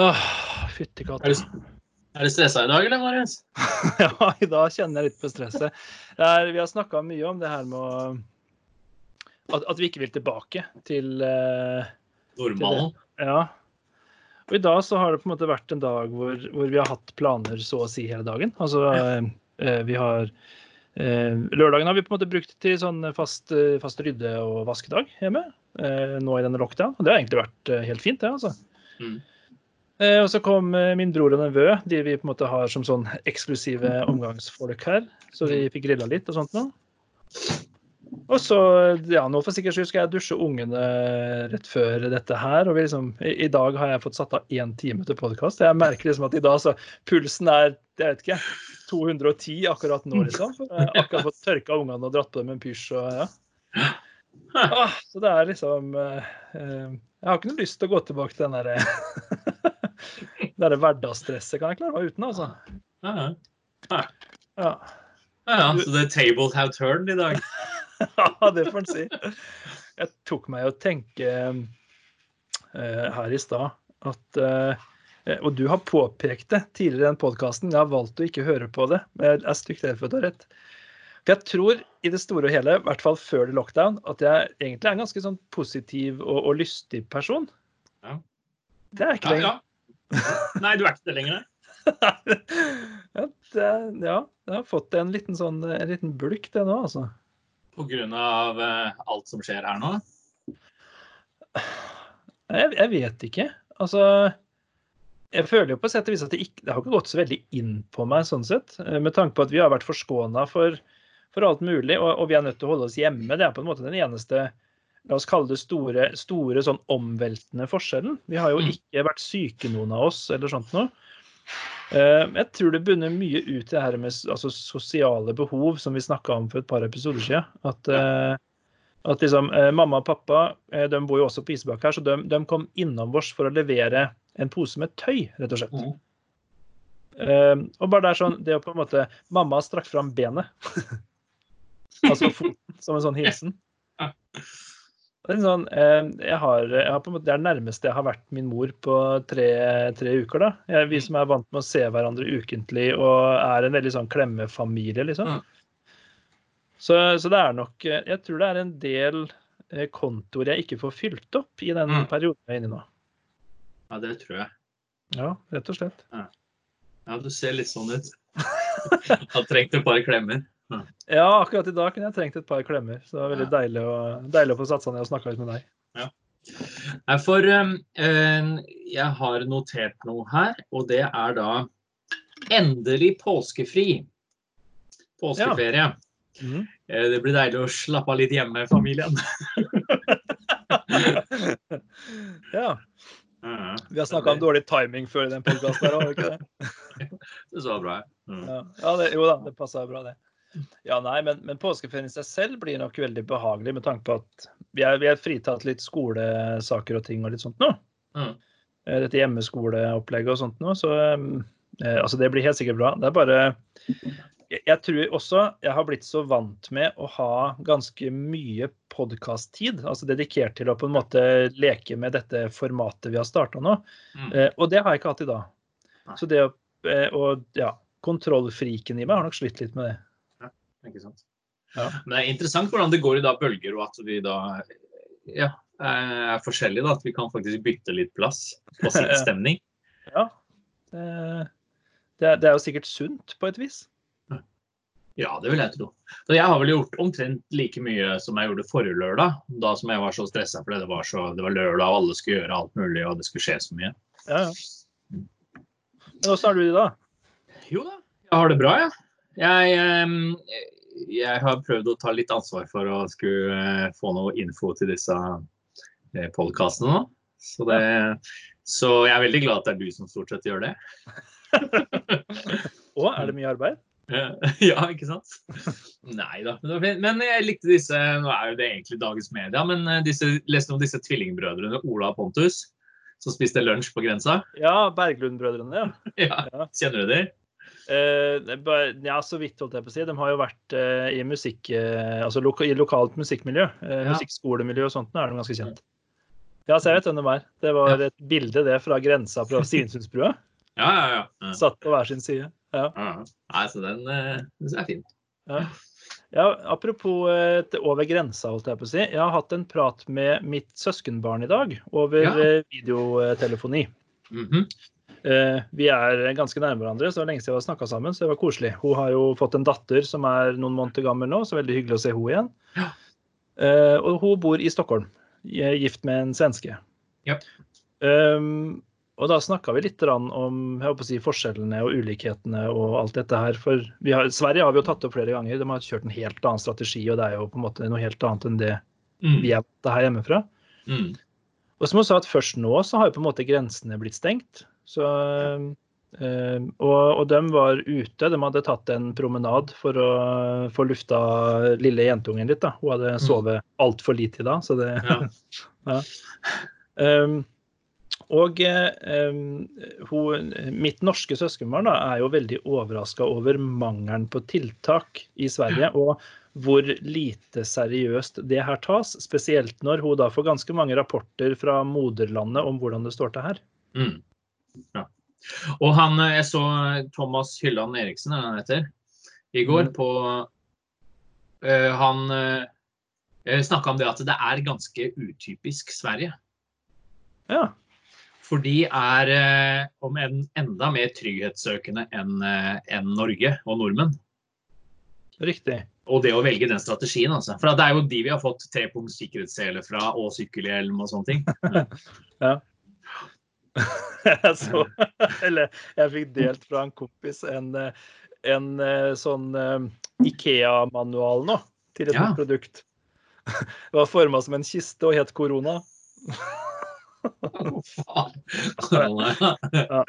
Åh, fytti katta. er du stressa i dag, eller, Marius? Ja, i dag kjenner jeg litt på stresset. Er, vi har snakka mye om det her med å at, at vi ikke vil tilbake til uh, Normalen? Ja. Og i dag så har det på en måte vært en dag hvor, hvor vi har hatt planer så å si hele dagen. Altså eh, vi har uh, Lørdagen har vi på en måte brukt til sånn fast, fast rydde- og vaskedag hjemme. Nå i denne lockdown. Og det har egentlig vært helt fint, det, altså. Mm. Eh, og så kom eh, min bror og nevø, de vi på en måte har som sånn eksklusive omgangsfolk her. Så vi fikk grilla litt og sånt nå. Og så, ja, nå for sikkerhets skyld skal jeg dusje ungene rett før dette her. Og vi liksom, i, I dag har jeg fått satt av én time til podkast. Jeg merker liksom at i dag så pulsen er jeg vet ikke, 210 akkurat nå, liksom. Akkurat fått tørka ungene og dratt på dem en pysj. og ja. Ah, så det er liksom eh, Jeg har ikke noe lyst til å gå tilbake til den derre det derre hverdagsstresset kan jeg klare meg uten, altså. Ja, ja. Ja. ja, ja. Så det er tables have turned i dag? Ja, det får en si. Jeg tok meg å tenke uh, her i stad at uh, Og du har påpekt det tidligere i den podkasten. Jeg har valgt å ikke høre på det. Men jeg er stygt redd for å ta rett. For jeg tror i det store og hele, i hvert fall før det lockdown, at jeg egentlig er en ganske sånn positiv og, og lystig person. Ja. Det er ikke ikke Ja, lenger. Nei, du er ikke det lenger? nei? ja, jeg har fått en liten sånn en liten bulk, det nå, altså. På grunn av eh, alt som skjer her nå? Jeg, jeg vet ikke. Altså Jeg føler jo på sett og vis at det ikke det har ikke gått så veldig inn på meg, sånn sett. Eh, Med tanke på at vi har vært forskåna for, for alt mulig, og, og vi er nødt til å holde oss hjemme. Det er på en måte den eneste La oss kalle det store, store sånn omveltende forskjellen. Vi har jo Mm. ikke vært syke, noen av oss, eller sånt noe. Eh, Jeg tror det bunner mye ut i det her med altså, sosiale behov, som vi snakka om for et par episoder siden. At, eh, at liksom, eh, mamma og pappa de bor jo også på Isbakk her, så de, de kom innom oss for å levere en pose med tøy, rett og slett. Mm. Eh, og bare det er sånn, det å på en måte Mamma strakk fram benet. altså foten, som en sånn hilsen. Ja. Det er, sånn, eh, jeg har, jeg har måte, det er det nærmeste jeg har vært min mor på tre, tre uker. da. Jeg, vi som er vant med å se hverandre ukentlig og er en veldig sånn klemmefamilie, liksom. Ja. Så, så det er nok eh, Jeg tror det er en del eh, kontoer jeg ikke får fylt opp i den Mm. perioden jeg er inne i nå. Ja, det tror jeg. Ja, rett og slett. Ja, du ser litt sånn ut. Har trengt et par klemmer. Ja, akkurat i dag kunne jeg trengt et par klemmer. Så det var veldig deilig, å, deilig å få satt seg ned og snakka litt med deg. Ja. for um, jeg har notert noe her, og det er da endelig påskefri. Påskeferie. Mhm. Eh, Det blir deilig å slappe av litt hjemme med familien. ja. Ja, Vi har snakka om dårlig timing før i den podkasten her, vi ikke det? Det så bra. Mm. Ja, ja det, jo da, det passa bra, det. Ja, nei, men, men påskeferien i seg selv blir nok veldig behagelig med tanke på at vi er, vi er fritatt litt skolesaker og ting og litt sånt nå. Mm. Eh, Dette hjemmeskoleopplegget og sånt nå, så eh, altså det blir helt sikkert bra. Det er bare jeg, jeg tror også jeg har blitt så vant med å ha ganske mye podkast-tid, altså dedikert til å på en måte leke med dette formatet vi har starta nå. Mm. Eh, og det har jeg ikke hatt i dag. Nei. Så det å eh, og, ja, kontrollfriken i meg har nok slitt litt med det. Ikke sant? Ja. Men det er interessant hvordan det går i da bølger, og at vi da ja, er forskjellige. da, At vi kan faktisk bytte litt plass på sin Ja. stemning. Ja. Det, det, er, det er jo sikkert sunt på et vis. Ja, det vil jeg tro. Så jeg har vel gjort omtrent like mye som jeg gjorde forrige lørdag. Da som jeg var så stressa fordi det var, så, det var lørdag og alle skulle gjøre alt mulig og det skulle skje så mye. Ja, ja. Men åssen har du det da? Jo da, jeg har det bra, jeg. Jeg, ehm, jeg har prøvd å ta litt ansvar for å skulle eh, få noe info til disse eh, podkastene nå. Så, det, så jeg er veldig glad at det er du som stort sett gjør det. Å, er det mye arbeid? Ja, ikke sant? Nei da. Men, jeg likte disse Nå er jo det egentlig dagens media, men eh, disse, leste om disse tvillingbrødrene Ola og Pontus som spiste lunsj på grensa. Ja, Berglund-brødrene, ja. Ja, Ja. Kjenner du dem? Ja, så vidt holdt jeg på å si. De har jo vært eh, i musikk, eh, altså loka, i lokalt musikkmiljø. Eh, Ja. Musikkskolemiljø og sånt, nå er de ganske kjent. Ja, så jeg vet hvem de er. Det var et bilde det fra grensa fra Sinsundsbrua Ja, ja, ja. Satt på hver sin side. Ja. ja. Nei, så den, eh, den er fin. Ja. ja apropos eh, over grensa, holdt jeg på å si. Jeg har hatt en prat med mitt søskenbarn i dag over eh, videotelefoni. Mhm. Eh, Vi er ganske nærme hverandre, så det var lenge siden vi har snakka sammen. Så det var koselig. Hun har jo fått en datter som er noen måneder gammel nå, så veldig hyggelig å se henne igjen. Ja. Eh, Og hun bor i Stockholm, gift med en svenske. Ja. Um, og da snakka vi litt om si, forskjellene og ulikhetene og alt dette her. For vi har, Sverige har vi jo tatt opp flere ganger. De har kjørt en helt annen strategi, og det er jo på en måte noe helt annet enn det Mm. vi er vant til her hjemmefra. Mm. Og som hun sa, at først nå så har jo på en måte grensene blitt stengt. Så, eh, og, og de var ute. De hadde tatt en promenad for å få lufta lille jentungen litt. da. Hun hadde sovet altfor lite i dag. så det... Ja. ja. Um, og um, hun, mitt norske søskenbarn da, er jo veldig overraska over mangelen på tiltak i Sverige. Og hvor lite seriøst det her tas. Spesielt når hun da får ganske mange rapporter fra moderlandet om hvordan det står til her. Mm. Ja. Og han, eh, jeg så Thomas Hylland Eriksen, er han heter, i går Mm. på eh, Han uh, snakka om det at det er ganske utypisk Sverige. Ja. For de er eh, om en enda mer trygghetssøkende enn eh, enn Norge og nordmenn. Riktig. Og det å velge den strategien, altså. For det er jo de vi har fått trepunkts sikkerhetssele fra, og sykkelhjelm og sånne ting. Jeg så, eller jeg fikk delt fra en kompis en, eh, en eh, sånn eh, Ikea-manual nå til et Ja. nytt produkt. Det var forma som en kiste og het korona. Ja.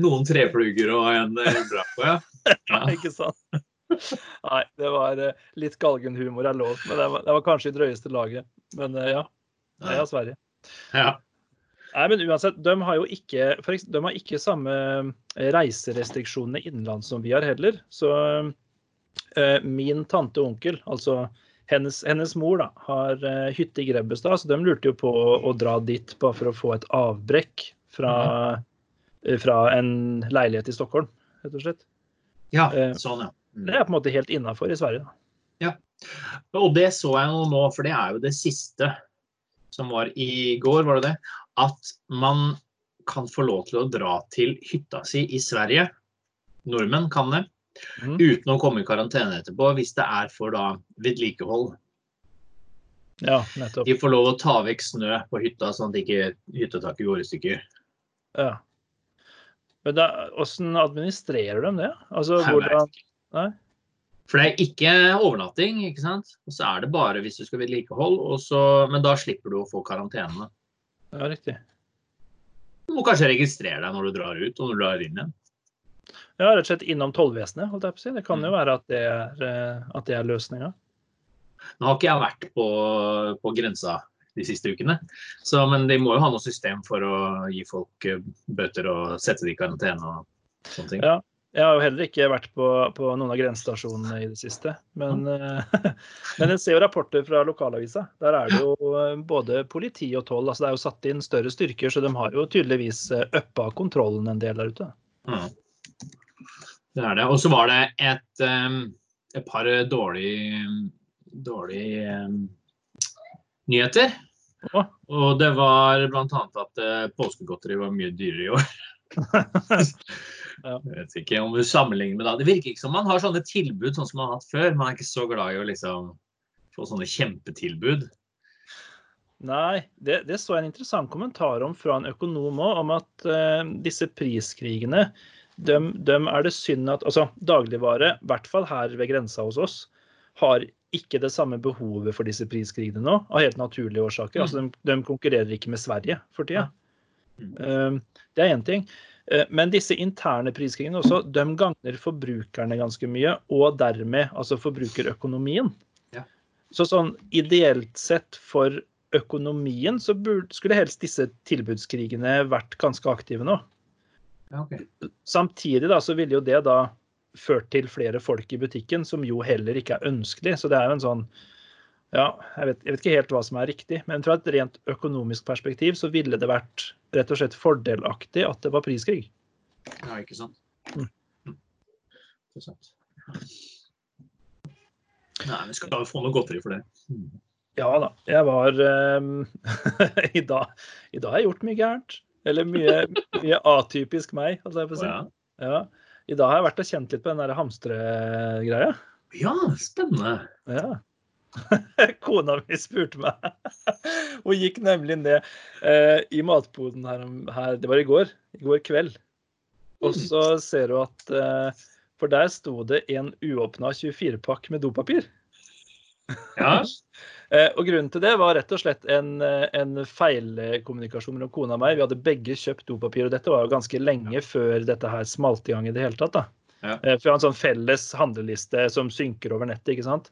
Noen trefluger og en bra på ja. ja. Ikke sant? Nei, det var eh, litt galgenhumor er lov, men det var, det var kanskje i drøyeste laget. Men eh, ja, det er Sverige. ja. Nei, men uansett, de har jo ikke, for eks- de har ikke samme eh, reiserestriksjonene innenlands som vi har heller. Så uh, min tante og onkel, altså hennes, hennes mor, da, har uh, hytte i Grebbestad, så de lurte jo på å, å dra dit bare for å få et avbrekk fra, uh, fra en leilighet i Stockholm, rett og slett. ja sånn, ja. Mm. Det er på en måte helt innafor i Sverige. da. Ja. Og det så jeg nå, for det er jo det siste som var i går, var det det? At man kan få lov til å dra til hytta si i Sverige. Nordmenn kan det. Mm. Uten å komme i karantene etterpå, hvis det er for da vedlikehold. Ja, nettopp. De får lov å ta vekk snø på hytta, sånn at ikke hyttetaket går i stykker. Ja. Men da, hvordan administrerer de det? Altså, hvordan Nei? For det er ikke overnatting, ikke sant? Og så er det bare hvis du skal vedlikehold, så, men da slipper du å få karantene. Ja, riktig. Du må kanskje registrere deg når du drar ut og når du drar inn igjen. Ja, rett og slett innom tollvesenet, holdt jeg på å si. Det kan jo Mm. være at det er, eh, at det er løsninga. Nå har ikke jeg vært på, på grensa de siste ukene, så, men de må jo ha noe system for å gi folk eh, bøter og sette dem i karantene og sånne ting. Ja. Jeg har jo heller ikke vært på, på noen av grensestasjonene i det siste. Men, eh, men jeg ser jo rapporter fra lokalavisa. Der er det jo eh, både politi og toll. altså Det er jo satt inn større styrker, så de har jo tydeligvis eh, uppa kontrollen en del der ute. Mm. Det er det. Og så var det et, et par dårlige, dårlige nyheter. Ja. Og det var bl.a. at påskegodteri var mye dyrere i år. Jeg vet ikke om du sammenligner med da. Det virker ikke som man har sånne tilbud sånn som man har hatt før. Man er ikke så glad i å liksom få sånne kjempetilbud. Nei, det, det så jeg en interessant kommentar om fra en økonom òg, om at uh, disse priskrigene dem, dem er det synd at Altså, dagligvare, i hvert fall her ved grensa hos oss, har ikke det samme behovet for disse priskrigene nå, av helt naturlige årsaker. Altså, de, de konkurrerer ikke med Sverige for tida. Mm. Eh, det er én ting. Eh, Men disse interne priskrigene også, de gagner forbrukerne ganske mye, og dermed altså forbrukerøkonomien. Ja. Så sånn ideelt sett for økonomien så burde, skulle helst disse tilbudskrigene vært ganske aktive nå. Ja, okay. Samtidig da, så ville jo det da ført til flere folk i butikken, som jo heller ikke er ønskelig. Så det er jo en sånn Ja, jeg vet, jeg vet ikke helt hva som er riktig, men fra et rent økonomisk perspektiv så ville det vært rett og slett fordelaktig at det var priskrig. Ja, ikke sant. Mm. Mm. Ikke sant. Nei, vi skal da få noe godteri for det. Mm. Ja da. Jeg var um, i, dag, I dag har jeg gjort mye gærent. Eller mye, mye atypisk meg, holdt jeg på å Å, si. ja. Ja. I dag har jeg vært og kjent litt på den der hamstregreia. ja, spennende. Ja. Kona mi spurte meg. Hun gikk nemlig ned eh, i matboden her, her Det var i går. I går kveld. Og så ser hun at eh, For der sto det en uåpna 24-pakk med dopapir. Ja. Eh, og grunnen til det var rett og slett en, eh, en feilkommunikasjon mellom kona og meg. Vi hadde begge kjøpt dopapir, og dette var jo ganske lenge før dette her smalt i gang i det hele tatt. da. Ja. Eh, For vi har en sånn felles handleliste som synker over nettet, ikke sant.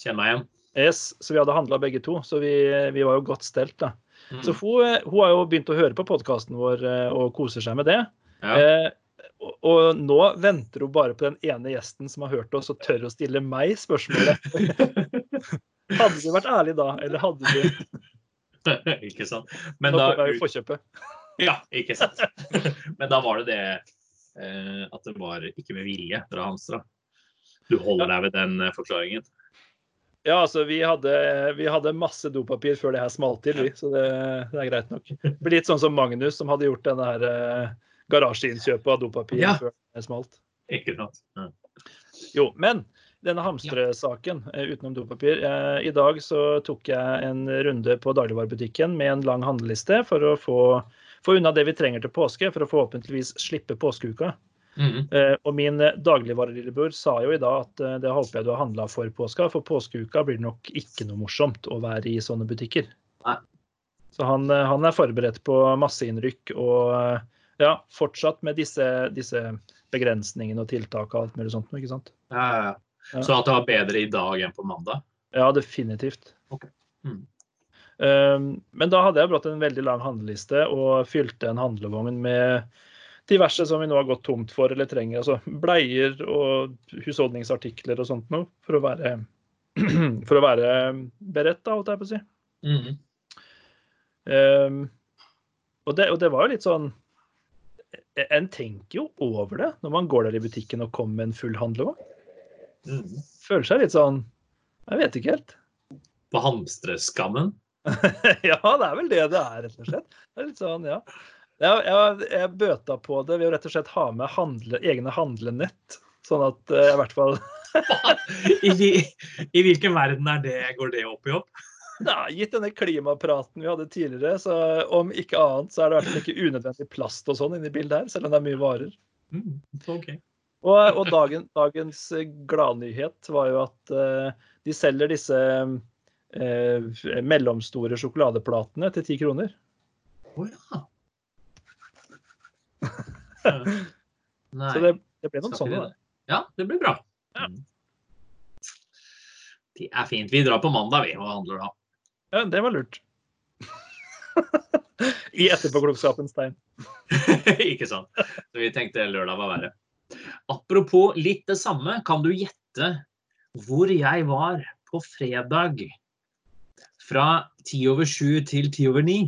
Kjenn meg igjen. Yes, så vi hadde handla begge to, så vi, vi var jo godt stelt, da. Mm. Så hun, hun har jo begynt å høre på podkasten vår eh, og koser seg med det. Ja. Eh, og, og nå venter hun bare på den ene gjesten som har hørt oss og tør å stille meg spørsmålet. Hadde du vært ærlig da, eller hadde du ikke sant. Men Nå da, kommer jeg i forkjøpet. ja, ikke sant. Men da var det det eh, at det var ikke med vilje fra Hamstra. Du holder deg ved den eh, forklaringen. Ja, altså, vi hadde, vi hadde masse dopapir før det her smalt til, vi, så det, det er greit nok. Det blir litt sånn som Magnus, som hadde gjort denne her eh, garasjeinnkjøpet av dopapir Ja. før det smalt. Ikke sant. Ja. Jo, men denne hamstresaken eh, utenom dopapir. Eh, I dag så tok jeg en runde på dagligvarebutikken med en lang handleliste for å få, få unna det vi trenger til påske, for å forhåpentligvis slippe påskeuka. Eh, og min eh, dagligvarelillebror sa jo i dag at eh, det håper jeg du har handla for påska, for påskeuka blir det nok ikke noe morsomt å være i sånne butikker. Nei. Så han, han er forberedt på masseinnrykk og ja, fortsatt med disse, disse begrensningene og tiltak og alt mulig sånt. ikke sant? Ja, ja, ja. Ja. Så at det var bedre i dag enn på mandag? Ja, definitivt. Okay. Mm. Um, men da hadde jeg brått en veldig lang handleliste og fylte en handlevogn med diverse som vi nå har gått tomt for eller trenger. Altså bleier og husholdningsartikler og sånt noe, for å være, for å være beredt, da, holdt jeg på å si. Mm. Um, og, det, og det var jo litt sånn En tenker jo over det når man går der i butikken og kommer med en full handlevogn. Mm. Føler seg litt sånn Jeg vet ikke helt. På hamstreskammen? ja, det er vel det det er, rett og slett. Det er litt sånn, ja. Jeg, jeg, jeg bøta på det ved å rett og slett ha med handle, egne handlenett. Sånn at jeg i hvert fall I, I hvilken verden er det, går det opp i opp? ja, Gitt denne klimapraten vi hadde tidligere, så om ikke annet, så er det i hvert fall ikke unødvendig plast og sånn inni bildet her, selv om det er mye varer. Mm, OK. Og, og dagen, dagens eh, gladnyhet var jo at uh, de selger disse uh, mellomstore sjokoladeplatene til ti kroner. Oh, ja. Nei. Så det, det ble noen sånne. det? Ja, det blir bra. Ja. Det er fint. Vi drar på mandag, vi, og handler da. Ja, det var lurt. I etterpåklokskapens tegn. Ikke sant? Så vi tenkte lørdag var verre. Apropos litt det samme, kan du gjette hvor jeg var på fredag fra ti over sju til ti over ni?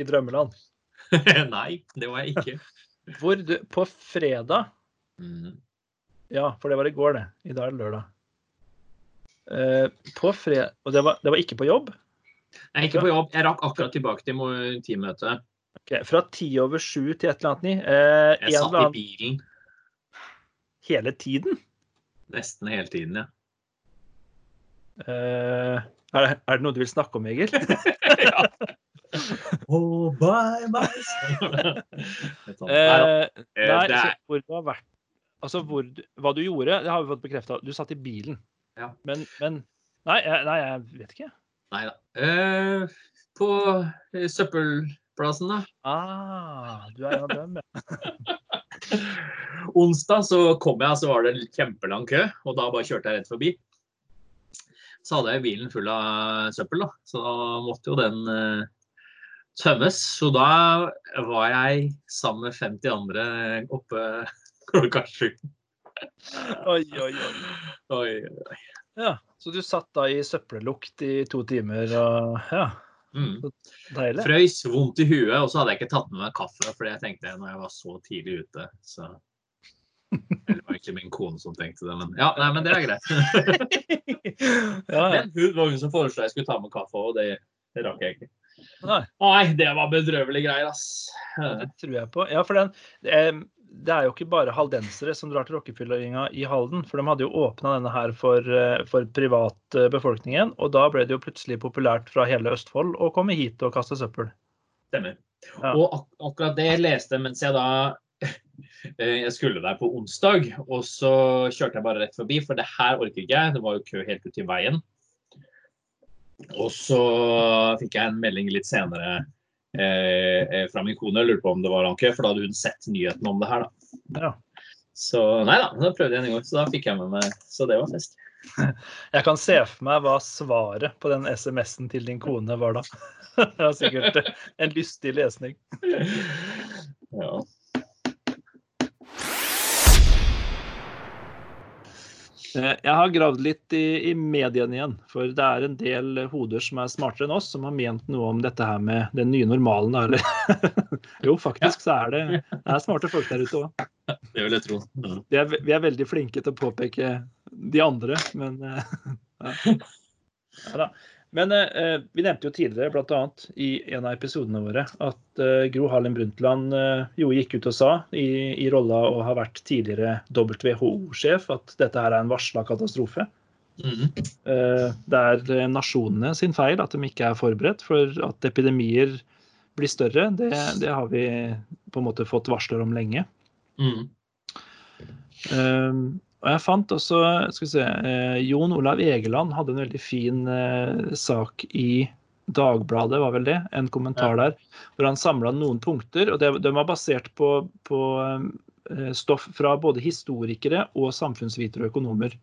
I drømmeland. Nei, det var jeg ikke. Hvor du På fredag Mm. Ja, for det var i går, det. I dag er det lørdag. Eh, på fredag Og det var, det var ikke på jobb? Er ikke på jobb. Jeg rakk akkurat tilbake til teammøtet. Okay, Fra ti over sju til et eller annet ni. Eh, Jeg satt eller i bilen hele tiden? nesten hele tiden, ja. Eh, er, det, er det noe du vil snakke om, Egil? ja. Oh, bye, bye. Litt sånn. Nei da. Eh, nei, det så hvor du har vært Altså, hvor, hva du gjorde, det har vi fått bekrefta. Du satt i bilen. Ja. Men, men nei, nei, jeg vet ikke. nei da. Eh, på eh, søppelplassen, da. Ah, du er en av dem, ja. Onsdag så kom jeg, så var det en kjempelang kø, og da bare kjørte jeg rett forbi. Så hadde jeg bilen full av søppel, da. så da måtte jo den eh, tømmes. Så da var jeg sammen med 50 andre oppe klokka sju. Oi, oi, oi. Oi, oi. Ja, Så du satt da i søppellukt i to timer og Ja, Mm. deilig. Frøys, vondt i huet, og så hadde jeg ikke tatt med meg kaffe, fordi jeg tenkte når jeg var så tidlig ute, så Eller det var ikke min kone som tenkte det, men ja, nei, men det er greit. ja, ja. Men hun var hun som foreslo jeg skulle ta med kaffe, og det, det rakk jeg ikke. Nei, det var bedrøvelige greier, ass. det tror jeg på. Ja, for den Det er jo ikke bare haldensere som drar til rockefyllinga i Halden. For de hadde jo åpna denne her for, eh, for privatbefolkningen. Og da ble det jo plutselig populært fra hele Østfold å komme hit og kaste søppel. Stemmer. Ja. Og ak akkurat det jeg leste mens jeg da eh, jeg skulle der på onsdag, og så kjørte jeg bare rett forbi, for det her orker ikke jeg. Det var jo kø helt ut i veien. Og så fikk jeg en melding litt senere eh, eh, fra min kone, lurte på om det var han kø, for da hadde hun sett nyheten om det her. da. Ja. Så nei da, da prøvde jeg en gang, så da fikk jeg med meg Så det var fest. Jeg kan se for meg hva svaret på den SMS-en til din kone var da. Det var sikkert en lystig lesning. Ja. Jeg har gravd litt i, i mediene igjen, for det er en del hoder som er smartere enn oss, som har ment noe om dette her med den nye normalen. Eller jo, faktisk så er det, det er smarte folk der ute òg. Det vil jeg tro. Vi, er vi er veldig flinke til å påpeke de andre, men eh, ja. Ja. Men eh, vi nevnte jo tidligere, bl.a. i en av episodene våre, at eh, Gro Harlem Brundtland eh, jo gikk ut og sa, i, i rolla å ha vært tidligere WHO-sjef, at dette her er en varsla katastrofe. Mm -hmm. Det er eh, nasjonene sin feil at de ikke er forberedt, for at epidemier blir større, det, det har vi på en måte fått varsler om lenge. Mhm. Og jeg fant også skal vi se, eh, Jon Olav Egeland hadde en veldig fin eh, sak i Dagbladet, var vel det? En kommentar der, hvor han samla noen punkter. og det, De var basert på, på eh, stoff fra både historikere og samfunnsvitere og økonomer.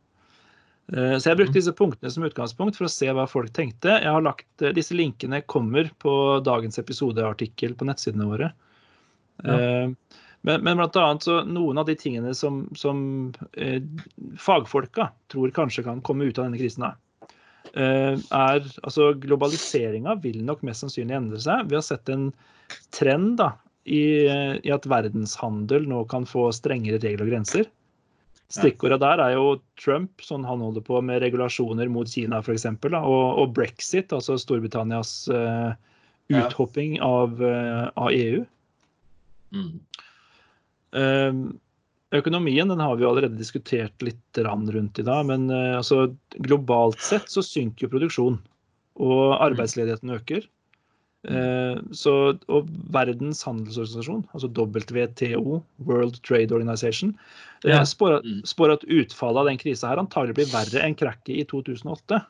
Eh, Så jeg brukte disse punktene som utgangspunkt for å se hva folk tenkte. Jeg har lagt, eh, Disse linkene kommer på dagens episodeartikkel på nettsidene våre. Ja. Eh, Men, men blant annet så noen av de tingene som, som eh, fagfolka tror kanskje kan komme ut av denne krisen, her, eh, er altså Globaliseringa vil nok mest sannsynlig endre seg. Vi har sett en trend da, i, i at verdenshandel nå kan få strengere regler og grenser. Stikkorda der er jo Trump, sånn han holder på med regulasjoner mot Kina f.eks., og, og brexit, altså Storbritannias uh, uthopping av, uh, av EU. Mhm. Eh, Økonomien den har vi allerede diskutert litt rundt i dag, men eh, altså, globalt sett så synker jo produksjon, og arbeidsledigheten øker. Eh, så, og Verdens handelsorganisasjon, altså WTO, World Trade Organization, eh, spår, Mm. spår at utfallet av den krisa her antagelig blir verre enn krakket i 2008.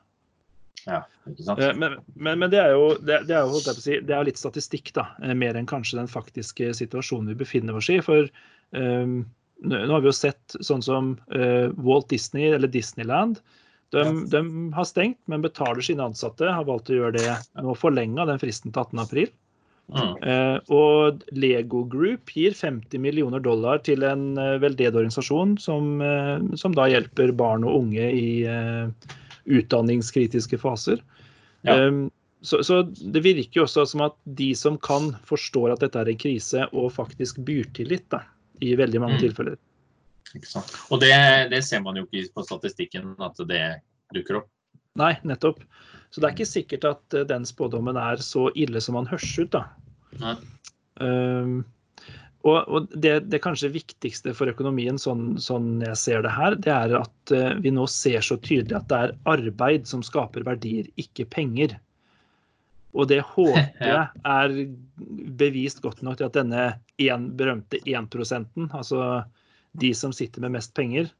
Ja, ikke sant? Eh, Men, men, men det er jo, det, det er jo, si, det er litt statistikk, da. eh, Mer enn kanskje den faktiske situasjonen vi befinner oss i. For um, nå har vi jo sett sånn som uh, Walt Disney eller Disneyland. De, de har stengt, men betaler sine ansatte. Har valgt å gjøre det nå forlenga den fristen til 18. april. Mhm. Eh, og Lego Group gir 50 millioner dollar til en eh, veldedig organisasjon som, som da hjelper barn og unge i utdanningskritiske faser. Ja. Eh, så, så det virker jo også som at de som kan, forstår at dette er en krise og faktisk byr til litt, da, i veldig mange Mm. tilfeller. Ikke sant? Og det, det ser man jo ikke på statistikken at det dukker opp. Nei, nettopp. Så det er ikke sikkert at eh, den spådommen er så ille som man høres ut, da. Nei. Um, og og det, det kanskje viktigste for økonomien, sånn, sånn jeg ser det her, det er at eh, vi nå ser så tydelig at det er arbeid som skaper verdier, ikke penger. Og det håper jeg er bevist godt nok til at denne en, berømte 1 altså de som sitter med mest penger,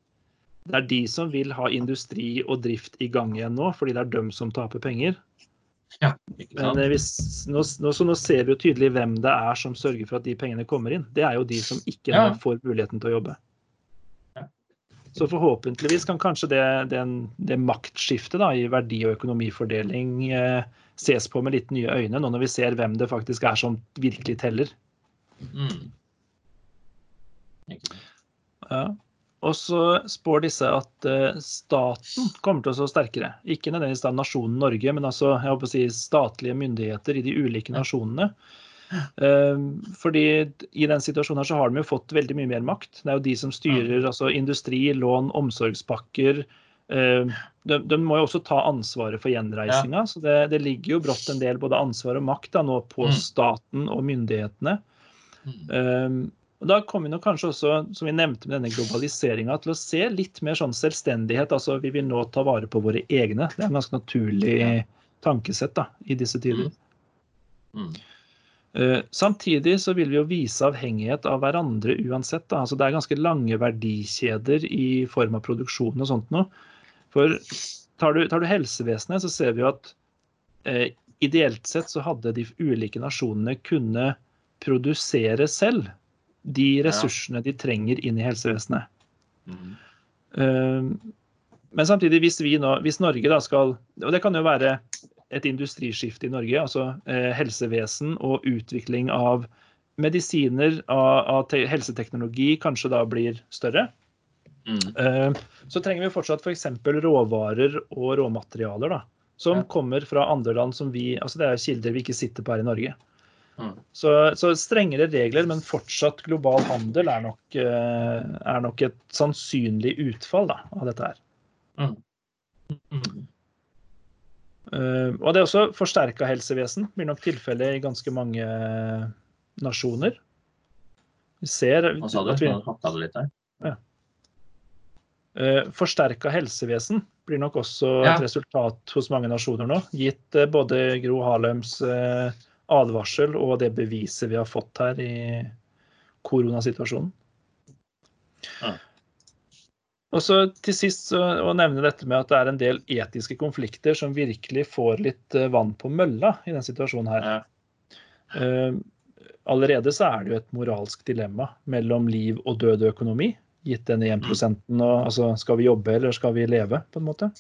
det er de som vil ha industri og drift i gang igjen nå, fordi det er dem som taper penger. Ja, Men eh, hvis, nå, nå, så nå ser vi jo tydelig hvem det er som sørger for at de pengene kommer inn. Det er jo de som ikke Ja. får muligheten til å jobbe. Ja. Så forhåpentligvis kan kanskje det, den, det maktskiftet da, i verdi- og økonomifordeling eh, ses på med litt nye øyne, nå når vi ser hvem det faktisk er som virkelig teller. Mm. Ja. Og så spår disse at uh, staten kommer til å stå sterkere. Ikke nødvendigvis da nasjonen Norge, men altså jeg håper å si statlige myndigheter i de ulike nasjonene. Uh, fordi i den situasjonen her så har de jo fått veldig mye mer makt. Det er jo de som styrer altså industri, lån, omsorgspakker. Uh, de, de, må jo også ta ansvaret for gjenreisinga. Så det, det, ligger jo brått en del både ansvar og makt da, nå på mm. staten og myndighetene. Mm. Og Da kommer vi nok kanskje også, som vi nevnte med denne globaliseringa, til å se litt mer sånn selvstendighet. Altså vi vil nå ta vare på våre egne. Det er en ganske naturlig tankesett da, i disse tider. Mm. Uh, samtidig så vil vi jo vise avhengighet av hverandre uansett. Da. Altså det er ganske lange verdikjeder i form av produksjon og sånt noe. For tar du, tar du helsevesenet, så ser vi jo at uh, ideelt sett så hadde de ulike nasjonene kunne produsere selv de ressursene de trenger inn i helsevesenet. Mm. Uh, men samtidig, hvis, vi nå, hvis Norge da skal Og det kan jo være et industriskifte i Norge, altså eh, helsevesen og utvikling av medisiner, av, av helseteknologi, kanskje da blir større. Mm. Så trenger vi fortsatt f.eks. For råvarer og råmaterialer da, som ja. kommer fra andre land som vi altså Det er kilder vi ikke sitter på her i Norge. Mm. Så, så, strengere regler, men fortsatt global handel er nok, eh, er nok et sannsynlig utfall da, av dette her. Mm. Mm. Uh, og det er også forsterka helsevesen. Blir nok tilfellet i ganske mange nasjoner. Vi ser Hva sa du? Nå hakka det litt der. Ja. Uh, forsterka helsevesen blir nok også ja. et resultat hos mange nasjoner nå, gitt uh, både Gro Harlems uh, advarsel og det beviset vi har fått her i koronasituasjonen. Ja. Og så til sist å nevne dette med at det er en del etiske konflikter som virkelig får litt eh, vann på mølla i denne situasjonen her. Ja. Uh, allerede så er det jo et moralsk dilemma mellom liv og død økonomi, gitt denne 1 og altså skal vi jobbe eller skal vi leve, på en måte.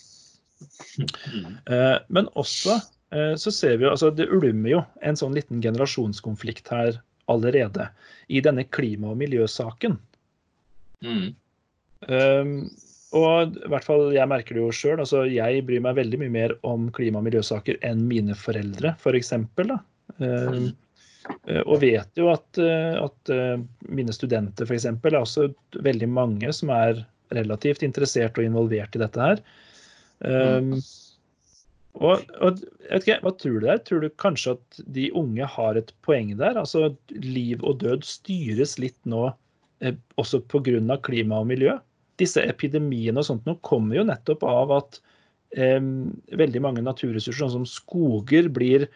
Uh, men også Eh, så ser vi jo, altså Det ulmer jo en sånn liten generasjonskonflikt her allerede i denne klima- og miljøsaken. Mm. Um, og i hvert fall jeg merker det jo sjøl. Altså, jeg bryr meg veldig mye mer om klima- og miljøsaker enn mine foreldre, f.eks. For um, og vet jo at, at mine studenter f.eks. er også veldig mange som er relativt interessert og involvert i dette her. Um, og, og ikke, Hva tror du der? Tror du kanskje at de unge har et poeng der? Altså Liv og død styres litt nå eh, også pga. klima og miljø. Disse epidemiene og sånt nå kommer jo nettopp av at eh, veldig mange naturressurser, sånn som skoger, blir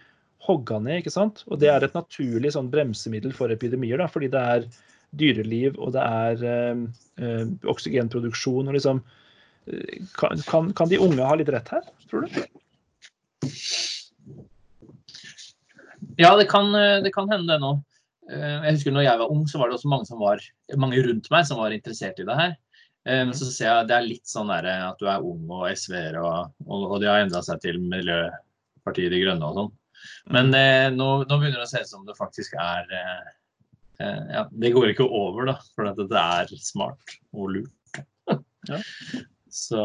hogga ned. ikke sant? Og det er et naturlig sånn bremsemiddel for epidemier, da, fordi det er dyreliv og det er eh, oksygenproduksjon. og liksom eh, kan, kan, kan de unge ha litt rett her, tror du? Ja, det kan, det kan hende det nå. Eh, jeg husker når jeg var ung, så var det også mange, som var, mange rundt meg som var interessert i det her. Eh, men så ser jeg det er litt sånn der, at du er ung og SV-er, og, og, de har endra seg til Miljøpartiet De Grønne og sånn. Men eh, nå, nå, begynner det å se ut som det faktisk er eh, eh, ja, Det går ikke over, da, for at det er smart og lurt. ja. Så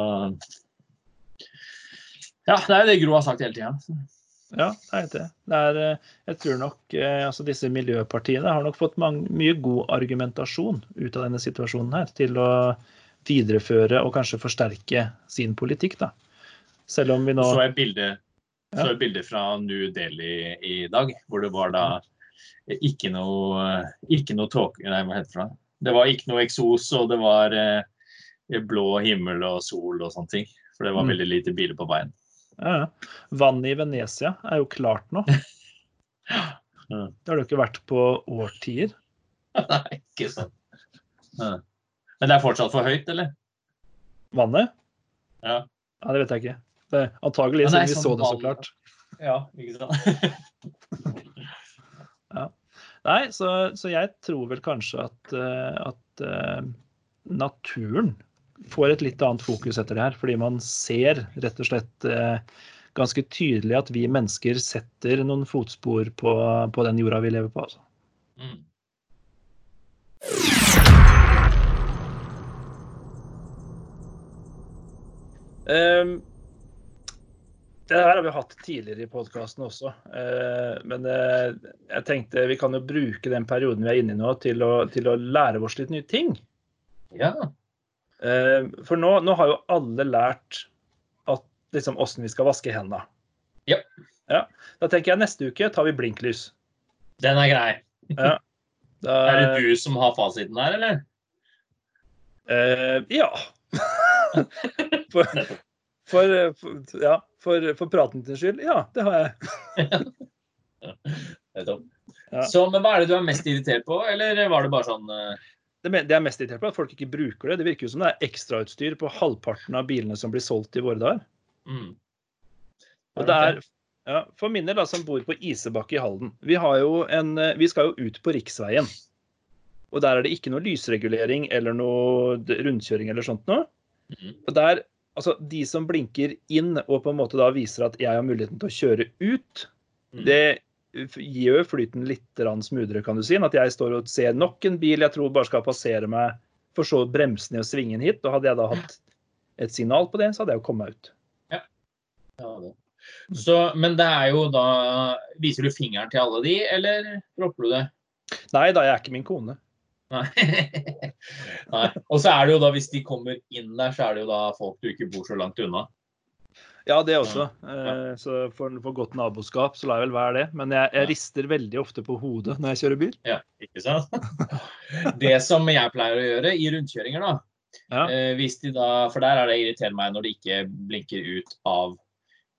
ja, det er jo det Gro har sagt hele tida. Ja, det er det. det er, eh, jeg tror nok eh, altså disse miljøpartiene har nok fått mange, mye god argumentasjon ut av denne situasjonen her til å videreføre og kanskje forsterke sin politikk. da. Selv om vi nå Så et bilde, ja. så et bilde fra New Delhi i dag, hvor det var da ikke noe, ikke noe tåke Nei, hva heter det? Det var ikke noe eksos, og det var eh, blå himmel og sol og sånne ting. For det var mm. veldig lite biler på veien. Vannet i Venezia er jo klart nå. Det har du ikke vært på årtier. Nei, ikke sant. Men det er fortsatt for høyt, eller? Vannet? Ja. ja det vet jeg ikke. Det antagelig, siden vi sånn så det så klart. Ja, ikke sant. ja. Nei, så, så, jeg tror vel kanskje at, eh, at uh, naturen får et litt annet fokus etter det her. Fordi man ser rett og slett eh, ganske tydelig at vi mennesker setter noen fotspor på, på den jorda vi lever på. Altså. Mm. Um, det her har vi hatt tidligere i podkasten også. Uh, men uh, jeg tenkte vi kan jo bruke den perioden vi er inne i nå, til å, til å lære oss litt nye ting. Ja. Uh, for nå, nå, har jo alle lært at, liksom, hvordan vi skal vaske hendene. Ja. ja. Da tenker jeg neste uke tar vi blinklys. Den er grei. Ja. Da, er det du som har fasiten her, eller? ja. for, for, for, ja, for, for pratens skyld, ja, det har jeg. ja. Så, men Hva er det du er mest irritert på, eller var det bare sånn uh... det, er mest irritert på at folk ikke bruker det. Det virker jo som det er ekstrautstyr på halvparten av bilene som blir solgt i våre dager. Mm. Og det er, ja, For min del, da, som bor på Isebakke i Halden, vi, en, vi skal jo ut på riksveien. Og der er det ikke noe lysregulering eller noe rundkjøring eller sånt noe. Mm. Og der, altså De som blinker inn og på en måte da viser at jeg har muligheten til å kjøre ut, mm. det jo flyten litt smoothere, kan du si, enn at jeg står og ser nok en bil jeg tror bare skal passere meg, for så å bremse ned og svinge inn hit. Og hadde jeg da hatt et signal på det, så hadde jeg jo kommet meg ut. Ja. ja det. Så, men det er jo da Viser du fingeren til alle de, eller dropper du det? Nei da, jeg er ikke min kone. Nei. Nei. Og så er det jo da, hvis de kommer inn der, så er det jo da folk du ikke bor så langt unna. Ja, det også. Eh, så for, for, godt naboskap så lar jeg vel være det. Men jeg, jeg, rister veldig ofte på hodet når jeg kjører bil. Ja, ikke sant? Det som jeg pleier å gjøre i rundkjøringer, da ja. Eh, hvis de da, For der er det irriterer meg når de ikke blinker ut av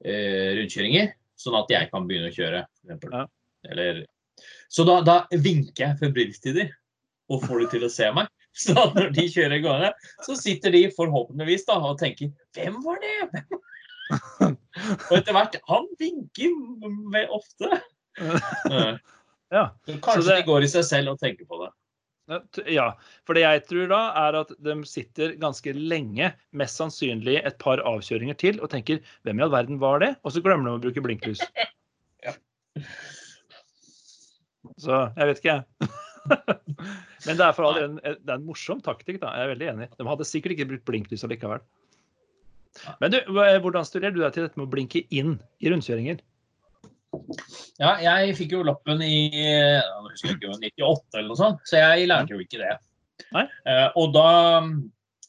eh, rundkjøringer, sånn at jeg kan begynne å kjøre. Ja. Eller, så da, da vinker jeg febrilsk til dem og får de til å se meg. Så når de kjører gående, så sitter de forhåpentligvis da og tenker Hvem var det? Og etter hvert Han vinker ofte. Ja, kanskje det... de går i seg selv og tenker på det. Ja, for det jeg tror da er at de sitter ganske lenge, mest sannsynlig et par avkjøringer til, og tenker 'hvem i all verden var det?' Og så glemmer de å bruke blinklys. ja. Så jeg vet ikke, jeg. Men det er for all en, det er en morsom taktikk, da. Jeg er veldig enig. De hadde sikkert ikke brukt blinklys allikevel. Men du, hvordan studerer du deg til dette med å blinke inn i rundkjøringer? Ja, jeg fikk jo lappen i jeg husker ikke, 98 eller noe sånt, så jeg lærte jo ikke det. Nei? Eh, og da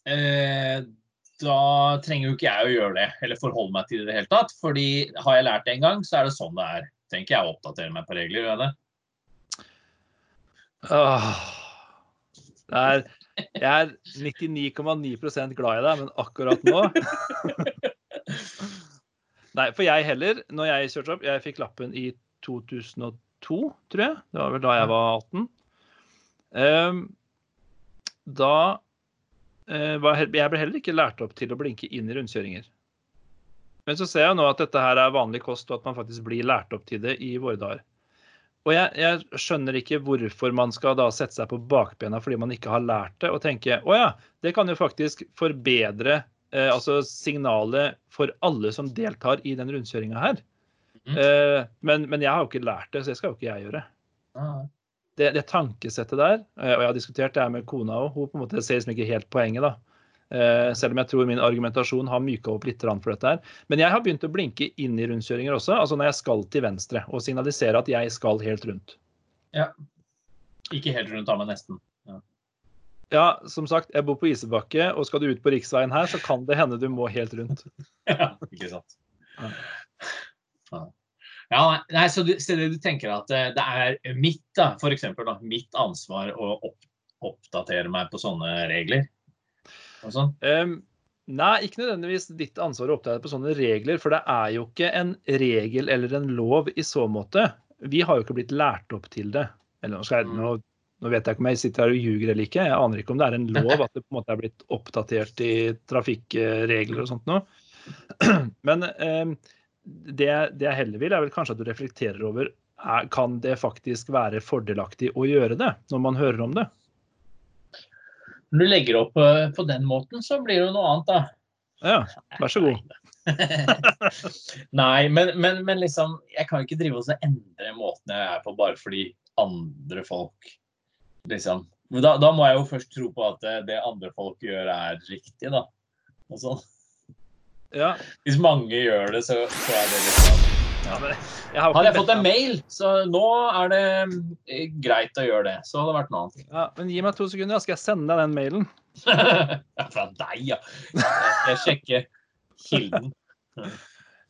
eh, da trenger jo ikke jeg å gjøre det, eller forholde meg til det i det hele tatt. fordi har jeg lært det en gang, så er det sånn det er. Trenger ikke jeg å oppdatere meg på regler, gjør jeg det? Åh, er, jeg er 99,9% glad i deg, men akkurat nå Nei, for jeg heller, når jeg kjørte opp Jeg fikk lappen i 2002, tror jeg. Det var vel da jeg var 18. Um, ehm, da uh, var, Jeg ble heller ikke lært opp til å blinke inn i rundkjøringer. Men så ser jeg nå at dette her er vanlig kost, og at man faktisk blir lært opp til det i våre dager. Og jeg, jeg, skjønner ikke hvorfor man skal da sette seg på bakbena fordi man ikke har lært det, og tenke å ja, det kan jo faktisk forbedre eh, altså signalet for alle som deltar i den rundkjøringa her. Mm. Eh, men, men, jeg har jo ikke lært det, så det skal jo ikke jeg gjøre. Ah. Det, det, tankesettet der, eh, og jeg har diskutert det her med kona òg, hun på en måte ser liksom ikke helt poenget, da. Eh, selv om jeg tror min argumentasjon har myka opp litt for dette. her. Men jeg har begynt å blinke inn i rundkjøringer også, altså når jeg skal til venstre. Og signalisere at jeg skal helt rundt. Ja. Ikke helt rundt, da, men nesten. Ja. ja, som sagt, jeg bor på Isebakke, og skal du ut på riksveien her, så kan det hende du må helt rundt. ja, ikke sant. Ja. Ja, nei, så, du, så du tenker at det er mitt da, for eksempel, da, mitt ansvar å opp, oppdatere meg på sånne regler? Um, nei, ikke nødvendigvis ditt ansvar å oppdage på sånne regler. For det er jo ikke en regel eller en lov i så måte. Vi har jo ikke blitt lært opp til det. Eller, mm. nå, nå, vet jeg ikke om jeg sitter her og ljuger eller ikke. Jeg aner ikke om det er en lov at det på en måte er blitt oppdatert i trafikkregler og sånt noe. Men um, det, det, jeg heller vil, er vel kanskje at du reflekterer over er, kan det faktisk være fordelaktig å gjøre det, når man hører om det. Når du legger opp eh, på den måten, så blir det jo noe annet, da. Ja, vær så god. Nei, men, men, men, liksom Jeg kan ikke drive og endre måten jeg er på bare fordi andre folk liksom da, da, må jeg jo først tro på at det, det andre folk gjør, er riktig, da. Og sånn. Ja. Hvis mange gjør det, så, så er det liksom ja men jeg Hadde jeg fått en mail, så nå er det eh, greit å gjøre det. Så hadde det vært noe annet. Ja, men gi meg to sekunder, da skal jeg sende deg den mailen. Ja, Fra deg, ja. Jeg sjekker sjekke kilden.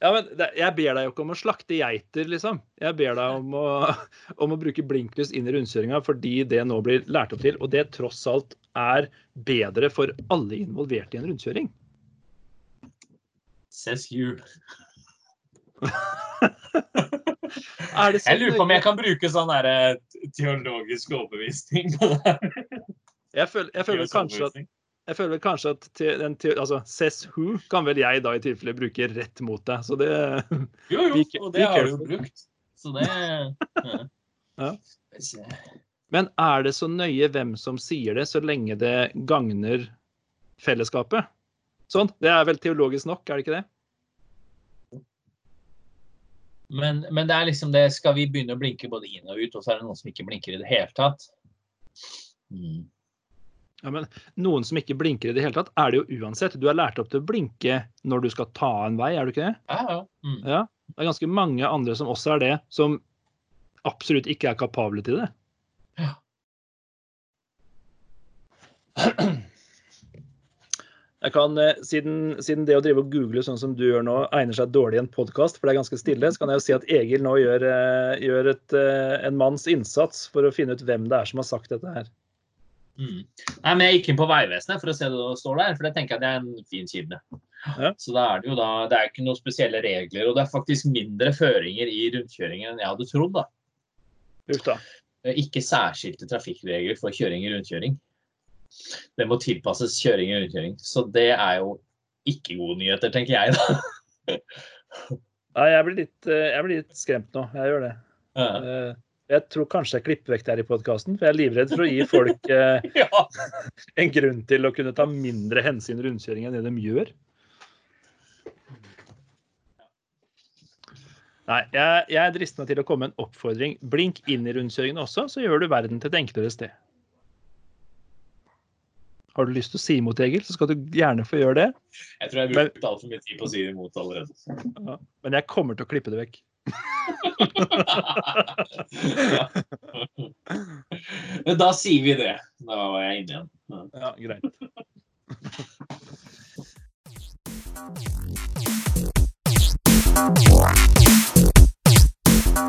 Ja, men Jeg ber deg jo ikke om å slakte geiter, liksom. Jeg ber deg om å, om å bruke blinklys inn i rundkjøringa fordi det nå blir lært opp til, og det tross alt er bedre for alle involverte i en rundkjøring. Says you. Er det så Jeg lurer på om jeg kan bruke sånn der, eh, teologisk overbevisning på det her. Jeg føler, jeg føler kanskje at, jeg føler kanskje at te, den, te, altså, says who kan vel jeg da i tilfelle bruke rett mot deg. Så det Jo, jo, vi, og det har du jo brukt. Så det ja. Ja. Men er det så nøye hvem som sier det, så lenge det gagner fellesskapet? Sånn. Det er vel teologisk nok, er det ikke det? Men, men det er liksom det Skal vi begynne å blinke både inn og ut, og så er det noen som ikke blinker i det hele tatt? Mm. Ja, men Noen som ikke blinker i det hele tatt, er det jo uansett. Du er lært opp til å blinke når du skal ta en vei, er du ikke det? Ja, ja. Mm. Ja. Det er ganske mange andre som også er det, som absolutt ikke er kapable til det. Ja. Jeg kan, eh, siden, siden det å drive og google sånn som du gjør nå, egner seg dårlig i en podkast, for det er ganske stille, så kan jeg jo si at Egil nå gjør, eh, gjør et, eh, en manns innsats for å finne ut hvem det er som har sagt dette her. Mm. Nei, men Jeg gikk inn på Vegvesenet for å se det står der, for det tenker jeg det er en fin kilde. Ja. Så da er det jo da, det er ikke noen spesielle regler, og det er faktisk mindre føringer i rundkjøringen enn jeg hadde trodd. da. Er Ikke særskilte trafikkregler for kjøring i rundkjøring. Det må tilpasses kjøring og rundkjøring. Så det er jo ikke gode nyheter, tenker jeg da. Nei, jeg blir, litt, eh, jeg blir litt skremt nå. Jeg gjør det. Ja. Eh, Jeg tror kanskje jeg klipper vekk det her i podkasten, for jeg er livredd for å gi folk eh, Ja. en grunn til å kunne ta mindre hensyn i rundkjøring enn det de gjør. Nei, jeg, jeg drister meg til å komme med en oppfordring. Blink inn i rundkjøringene også, så gjør du verden til et enklere sted. Har du lyst til å si imot, Egil, så skal du gjerne få gjøre det. Jeg tror jeg har brukt altfor mye tid på å si imot allerede. Ja. Men jeg kommer til å klippe det vekk. Ja. Men da sier vi det. Da var jeg inne igjen. Ja. Ja, greit.